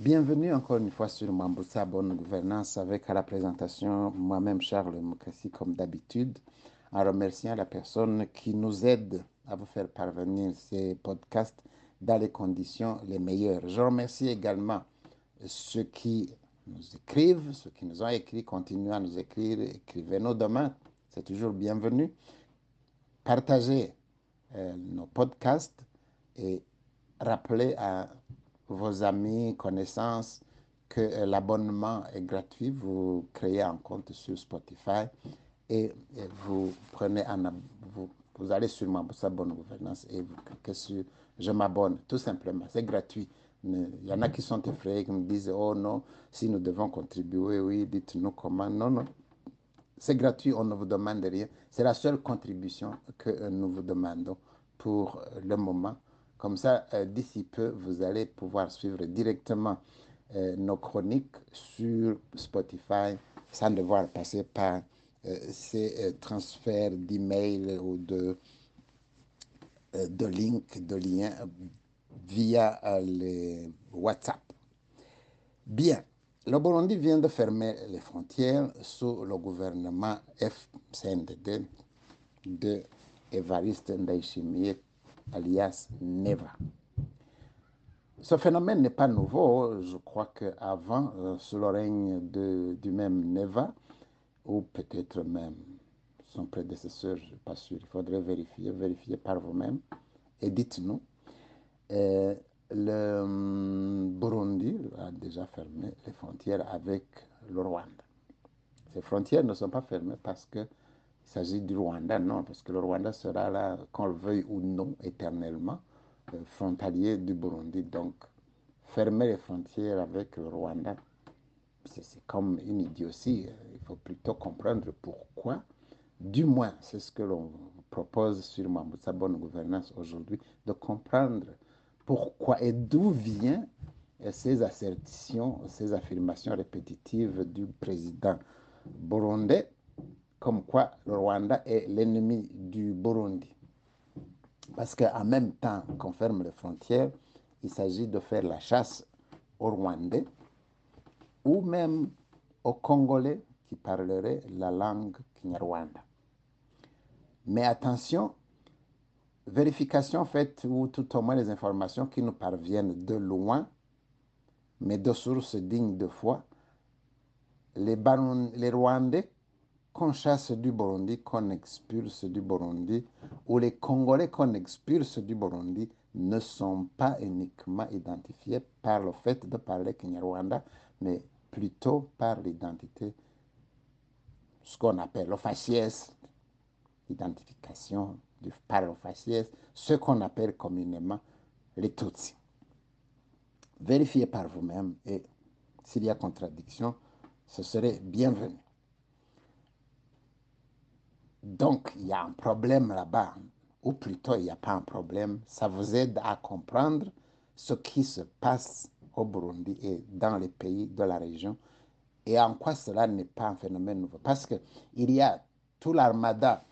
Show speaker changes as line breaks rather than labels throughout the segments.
Bienvenue encore une fois sur Mamboussa Bonne Gouvernance avec la présentation moi-même Charles Moukassi comme d'habitude en remerciant la personne qui nous aide à vous faire parvenir ces podcasts dans les conditions les meilleures. Je remercie également ceux qui nous écrivent, ceux qui nous ont écrit, continuez à nous écrire, écrivez-nous demain, c'est toujours bienvenu. Partagez euh, nos podcasts et rappelez à vos amis, connaissances que euh, l'abonnement est gratuit. Vous créez un compte sur Spotify et, vous prenez un, vous, vous allez sur ma bonne gouvernance et vous cliquez sur je m'abonne, tout simplement. C'est gratuit. Il y en a qui sont effrayés, qui me disent Oh non, si nous devons contribuer, oui, dites-nous comment. Non, non. C'est gratuit, on ne vous demande rien. C'est la seule contribution que euh, nous vous demandons pour le moment. Comme ça, euh, d'ici peu, vous allez pouvoir suivre directement euh, nos chroniques sur Spotify sans devoir passer par ces transferts d'emails ou de, de de liens via les WhatsApp. Bien, le Burundi vient de fermer les frontières sous le gouvernement FCNDD de Evariste Ndayishimiye alias Neva. Ce phénomène n'est pas nouveau. Je crois qu'avant, euh, sous le règne de, du même Neva, ou peut-être même son prédécesseur, je ne suis pas sûr, il faudrait vérifier, vérifier par vous-même et dites-nous. Euh, le hum, Burundi a déjà fermé les frontières avec le Rwanda. Ces frontières ne sont pas fermées parce qu'il s'agit du Rwanda, non, parce que le Rwanda sera là, qu'on le veuille ou non, éternellement, euh, frontalier du Burundi. Donc, fermer les frontières avec le Rwanda, c'est comme une idiotie. Il faut plutôt comprendre pourquoi. Du moins, c'est ce que l'on propose sur sa Bonne Gouvernance aujourd'hui, de comprendre pourquoi et d'où viennent ces assertions, ces affirmations répétitives du président burundais, comme quoi le Rwanda est l'ennemi du Burundi. Parce qu'en même temps qu'on ferme les frontières, il s'agit de faire la chasse aux Rwandais ou même aux Congolais qui parleraient la langue kinyarwanda. Mais attention, vérification faite ou tout au moins les informations qui nous parviennent de loin, mais de sources dignes de foi, les, les Rwandais qu'on chasse du Burundi, qu'on expulse du Burundi, ou les Congolais qu'on expulse du Burundi ne sont pas uniquement identifiés par le fait de parler Kinyarwanda, mais plutôt par l'identité, ce qu'on appelle le faciès, identification du faciès, ce qu'on appelle communément les Tutsis. Vérifiez par vous-même et s'il y a contradiction, ce serait bienvenu. Donc, il y a un problème là-bas, ou plutôt il n'y a pas un problème. Ça vous aide à comprendre ce qui se passe au Burundi et dans les pays de la région et en quoi cela n'est pas un phénomène nouveau. Parce qu'il y a tout l'armada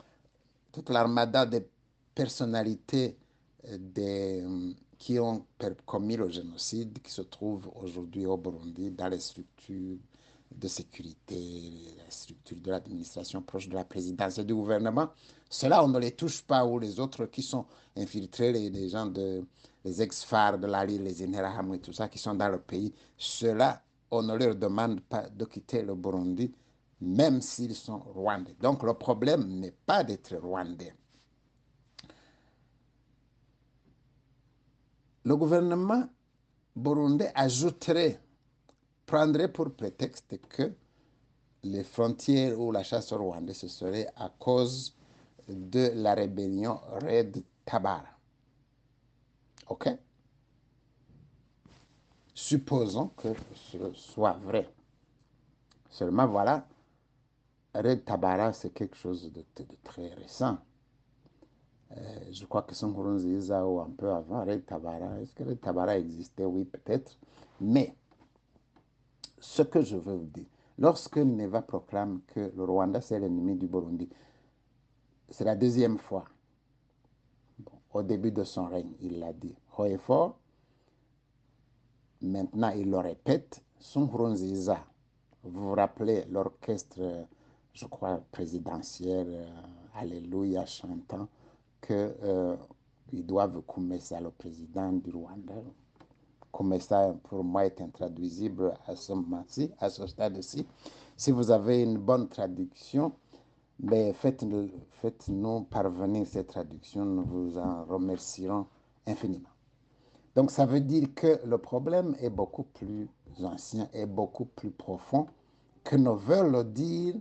toute l'armada de personnalités euh, des, euh, qui ont commis le génocide, qui se trouvent aujourd'hui au Burundi dans les structures de sécurité, les structures de l'administration proche de la présidence et du gouvernement. Cela, on ne les touche pas, ou les autres qui sont infiltrés, les, gens de les ex-phares de l'Ali, les Interahamwe et tout ça, qui sont dans le pays, cela, on ne leur demande pas de quitter le Burundi même s'ils sont rwandais. Donc le problème n'est pas d'être rwandais. Le gouvernement burundais ajouterait, prendrait pour prétexte que les frontières ou la chasse rwandais, ce serait à cause de la rébellion Red Tabara. OK? Supposons que ce soit vrai. Seulement voilà, Red Tabara, c'est quelque chose de, très récent. Euh, je crois que son Nkurunziza ou un peu avant Red Tabara. Est-ce que Red Tabara existait? Oui, peut-être. Mais ce que je veux vous dire, lorsque Neva proclame que le Rwanda c'est l'ennemi du Burundi, c'est la deuxième fois. au début de son règne, il l'a dit haut et fort. maintenant il le répète, Nkurunziza, vous vous rappelez l'orchestre, je crois, présidentiel, euh, Alléluia, chantant qu'ils euh, doivent ça le président du Rwanda. Ça, pour moi, est intraduisible à ce moment-ci, à ce stade-ci. Si vous avez une bonne traduction, ben, faites-nous faites parvenir cette traduction, nous vous en remercierons infiniment. Donc ça veut dire que le problème est beaucoup plus ancien et beaucoup plus profond que ne veulent dire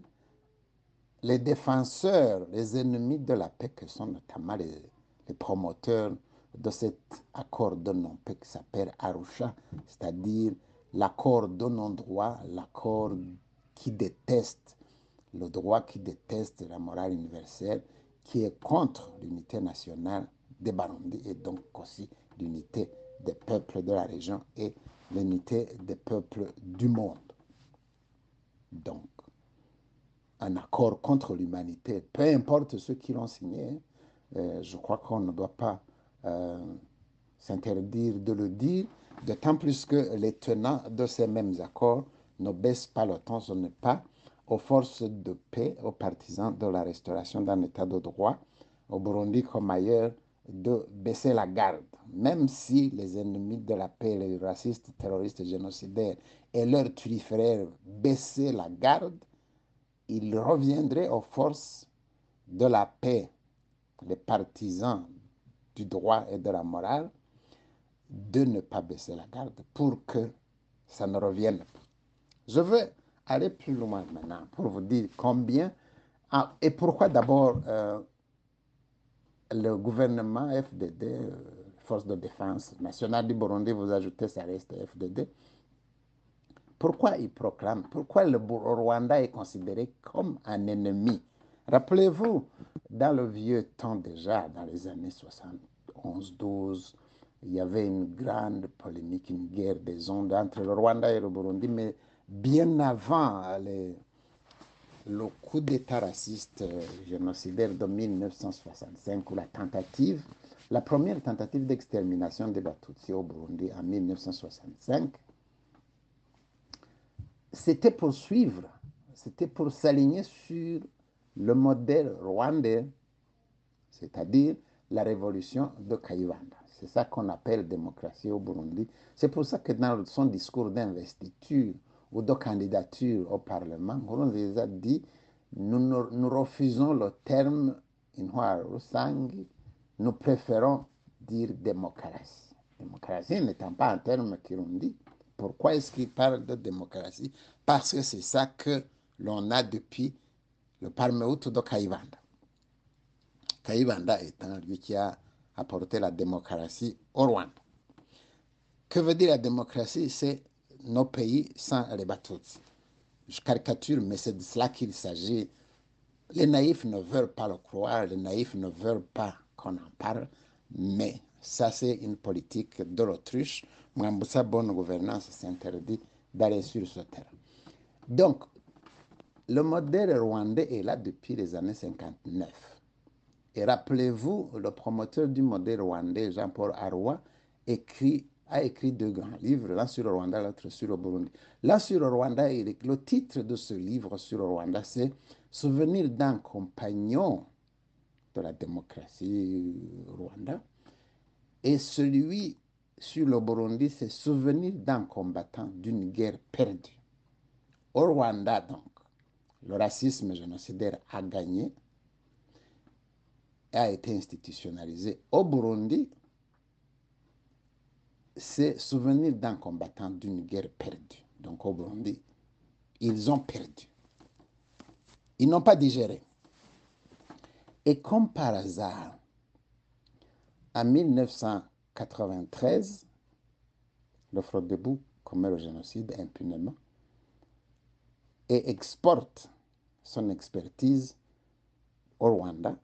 les défenseurs, les ennemis de la paix, que sont notamment les, promoteurs de cet accord de non-paix qui s'appelle Arusha, c'est-à-dire l'accord de non-droit, l'accord qui déteste le droit, qui déteste la morale universelle, qui est contre l'unité nationale des Barundi et donc aussi l'unité des peuples de la région et l'unité des peuples du monde. Donc, un accord contre l'humanité, peu importe ceux qui l'ont signé, euh, je crois qu'on ne doit pas euh, s'interdire de le dire, d'autant plus que les tenants de ces mêmes accords ne baissent pas le temps, ce n'est pas aux forces de paix, aux partisans de la restauration d'un état de droit, au Burundi comme ailleurs, de baisser la garde, même si les ennemis de la paix, les racistes, terroristes, génocidaires et leurs turiféraires baissaient la garde, ils reviendraient aux forces de la paix, les partisans du droit et de la morale, de ne pas baisser la garde pour que ça ne revienne pas. Je veux aller plus loin maintenant pour vous dire combien ah, et pourquoi d'abord euh, le gouvernement FDD, euh, Force de défense nationale du Burundi, vous ajoutez, ça reste FDD. Pourquoi il proclame, pourquoi le Rwanda est considéré comme un ennemi Rappelez-vous, dans le vieux temps déjà, dans les années 71-12, il y avait une grande polémique, une guerre des ondes entre le Rwanda et le Burundi, mais bien avant le coup d'État raciste euh, génocidaire de 1965 ou la tentative, la première tentative d'extermination des Batutsi au Burundi en 1965, c'était pour suivre, c'était pour s'aligner sur le modèle rwandais, c'est-à-dire la révolution de Kayibanda. C'est ça qu'on appelle démocratie au Burundi. C'est pour ça que dans son discours d'investiture, ou de candidature au Parlement, a dit nous, nous, refusons le terme nous préférons dire démocratie. Démocratie n'étant pas un terme dit. Pourquoi est-ce qu'il parle de démocratie? Parce que c'est ça que l'on a depuis le Parmehutu de Kaivanda. Kaivanda étant lui qui a apporté la démocratie au Rwanda. Que veut dire la démocratie C'est nos pays sans les Batutsi. Je caricature, mais c'est de cela qu'il s'agit. Les naïfs ne veulent pas le croire, les naïfs ne veulent pas qu'on en parle, mais ça, c'est une politique de l'autruche. Sa bonne gouvernance s'interdit d'aller sur ce terrain. Donc, le modèle rwandais est là depuis les années 59. Et rappelez-vous, le promoteur du modèle rwandais, Jean-Paul écrit a écrit deux grands livres, l'un sur le Rwanda, l'autre sur le Burundi. L'un sur le Rwanda, le titre de ce livre sur le Rwanda, c'est Souvenir d'un compagnon de la démocratie Rwanda. Et celui sur le Burundi, c'est Souvenir d'un combattant d'une guerre perdue. Au Rwanda, donc, le racisme génocidaire a gagné, a été institutionnalisé. Au Burundi, c'est souvenir d'un combattant d'une guerre perdue. Donc au Burundi, ils ont perdu. Ils n'ont pas digéré. Et comme par hasard, en 1993, le Front debout commet le génocide impunément et exporte son expertise au Rwanda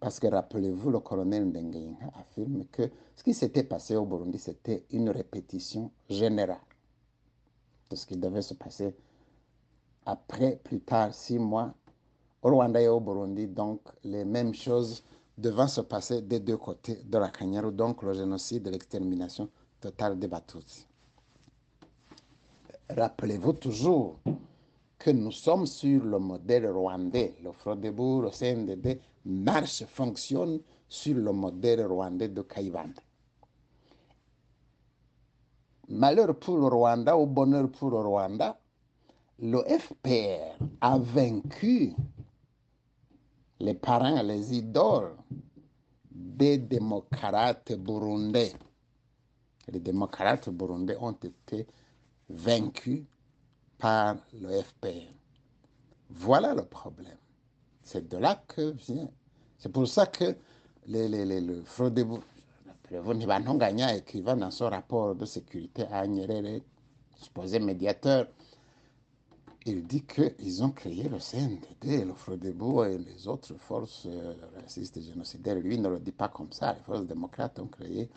parce que rappelez-vous, le colonel Ndengenga affirme que ce qui s'était passé au Burundi, c'était une répétition générale de ce qui devait se passer après, plus tard, six mois, au Rwanda et au Burundi. Donc, les mêmes choses devant se passer des deux côtés de la Kanyaru, donc le génocide et l'extermination totale des Batutsi. rappelez-vous toujours que nous sommes sur le modèle rwandais. Le Frodebourg, le CNDD marche, fonctionne sur le modèle rwandais de Kaïvanda. Malheur pour le Rwanda ou bonheur pour le Rwanda, le FPR a vaincu les parents, les idoles des démocrates burundais. Les démocrates burundais ont été vaincus par le FPR. Voilà le problème. C'est de là que vient. C'est pour ça que les, les, les, le Frodebourg, Ntibantunganya écrivant dans son rapport de sécurité à Nyerere, supposé médiateur, il dit qu'ils ont créé le CNDD, le Frodebourg et les autres forces euh, racistes et génocidaires. Lui ne le dit pas comme ça. Les forces démocrates ont créé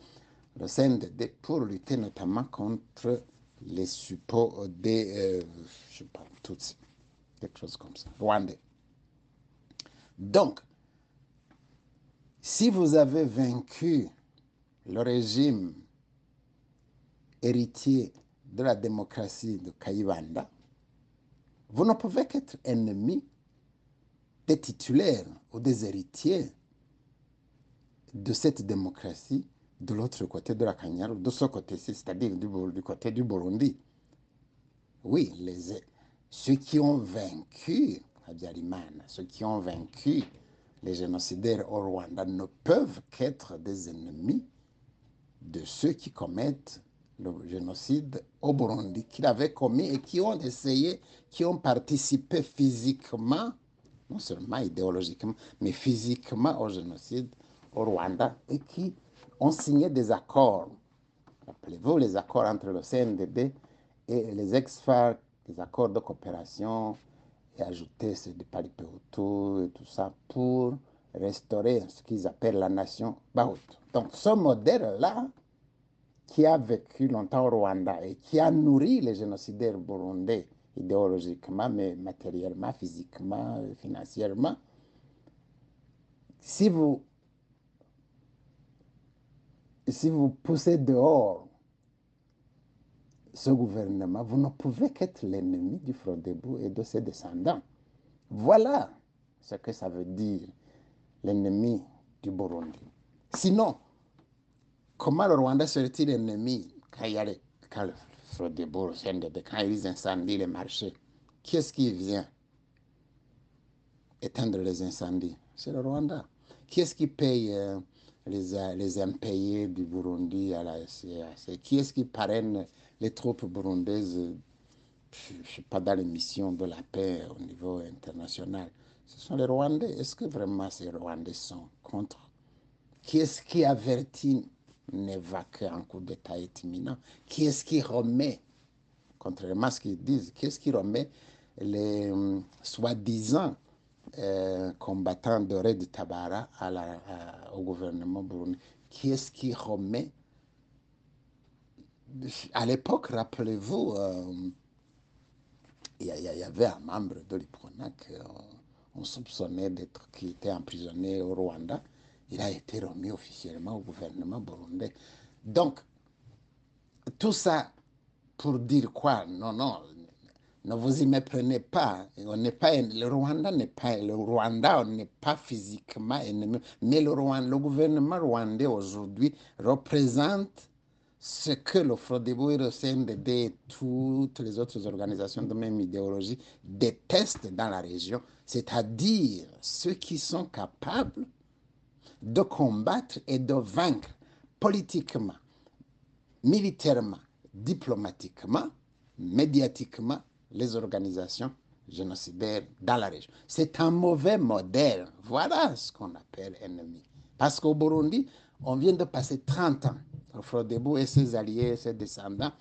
le CNDD pour lutter notamment contre les suppôts des, euh, je sais pas, Tutsis, quelque chose comme ça, Rwandais. Donc, si vous avez vaincu le régime héritier de la démocratie de Kayibanda, vous ne pouvez qu'être ennemi des titulaires ou des héritiers de cette démocratie de l'autre côté de la Kanyaro, de ce côté-ci, c'est-à-dire du, du, côté du Burundi. Oui, les, ceux qui ont vaincu Habyarimana, ceux qui ont vaincu les génocidaires au Rwanda ne peuvent qu'être des ennemis de ceux qui commettent le génocide au Burundi, qu'ils avaient commis et qui ont essayé, qui ont participé physiquement, non seulement idéologiquement, mais physiquement au génocide au Rwanda et qui ont signé des accords. Rappelez-vous les accords entre le CNDD et les ex-FARC, des accords de coopération, et ajouter ceux de Palipeutu et tout ça pour restaurer ce qu'ils appellent la nation Bahutu. Donc ce modèle-là, qui a vécu longtemps au Rwanda et qui a nourri les génocidaires burundais idéologiquement, mais matériellement, physiquement, financièrement, si vous si vous poussez dehors ce gouvernement, vous ne pouvez qu'être l'ennemi du Frodebou et de ses descendants. Voilà ce que ça veut dire, l'ennemi du Burundi. Sinon, comment le Rwanda serait-il ennemi quand il y a les, quand quand ils incendient les marchés? Qui est-ce qui vient éteindre les incendies? C'est le Rwanda. Qui est-ce qui paye euh, les, les impayés du Burundi à la SCAC Qui est-ce qui parraine les troupes burundaises, je ne sais pas, dans les missions de la paix au niveau international. Ce sont les Rwandais. Est-ce que vraiment ces Rwandais sont contre? Qui est-ce qui avertit Neva qu'un coup d'État imminent Qui est-ce qui remet, contrairement à ce qu'ils disent, qui est-ce qui remet les euh, soi-disant euh, combattants de Red Tabara au gouvernement burundais Qui est-ce qui remet À l'époque, rappelez-vous, euh, il y, avait un membre de l'IPRONA qu'on soupçonnait d'être qui était emprisonné au Rwanda. Il a été remis officiellement au gouvernement burundais. Donc, tout ça pour dire quoi? Non, non, ne vous y méprenez pas. On n'est pas le Rwanda n'est pas le Rwanda n'est pas physiquement ennemi, mais le, Rwanda, le gouvernement rwandais aujourd'hui représente ce que le Frodebo et le CNDD et toutes les autres organisations de même idéologie détestent dans la région, c'est-à-dire ceux qui sont capables de combattre et de vaincre politiquement, militairement, diplomatiquement, médiatiquement les organisations génocidaires dans la région. C'est un mauvais modèle. Voilà ce qu'on appelle ennemi. Parce qu'au Burundi, on vient de passer 30 ans, Frodebo et ses alliés ses descendants,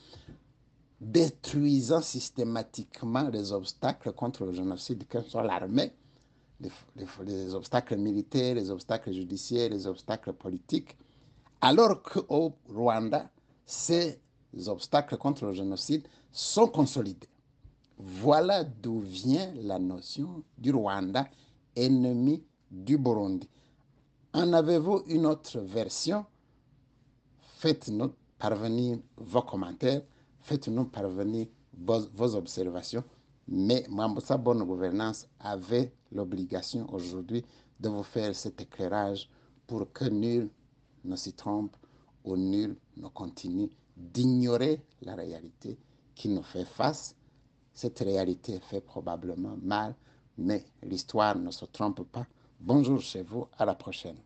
détruisant systématiquement les obstacles contre le génocide, que soit l'armée, les, les, les, obstacles militaires, les obstacles judiciaires, les obstacles politiques, alors qu'au Rwanda, ces obstacles contre le génocide sont consolidés. Voilà d'où vient la notion du Rwanda, ennemi du Burundi. En avez-vous une autre version? Faites-nous parvenir vos commentaires, faites-nous parvenir vos, observations. Mais Mamboussa Bonne Gouvernance avait l'obligation aujourd'hui de vous faire cet éclairage pour que nul ne s'y trompe ou nul ne continue d'ignorer la réalité qui nous fait face. Cette réalité fait probablement mal, mais l'histoire ne se trompe pas. Bonjour chez vous, à la prochaine.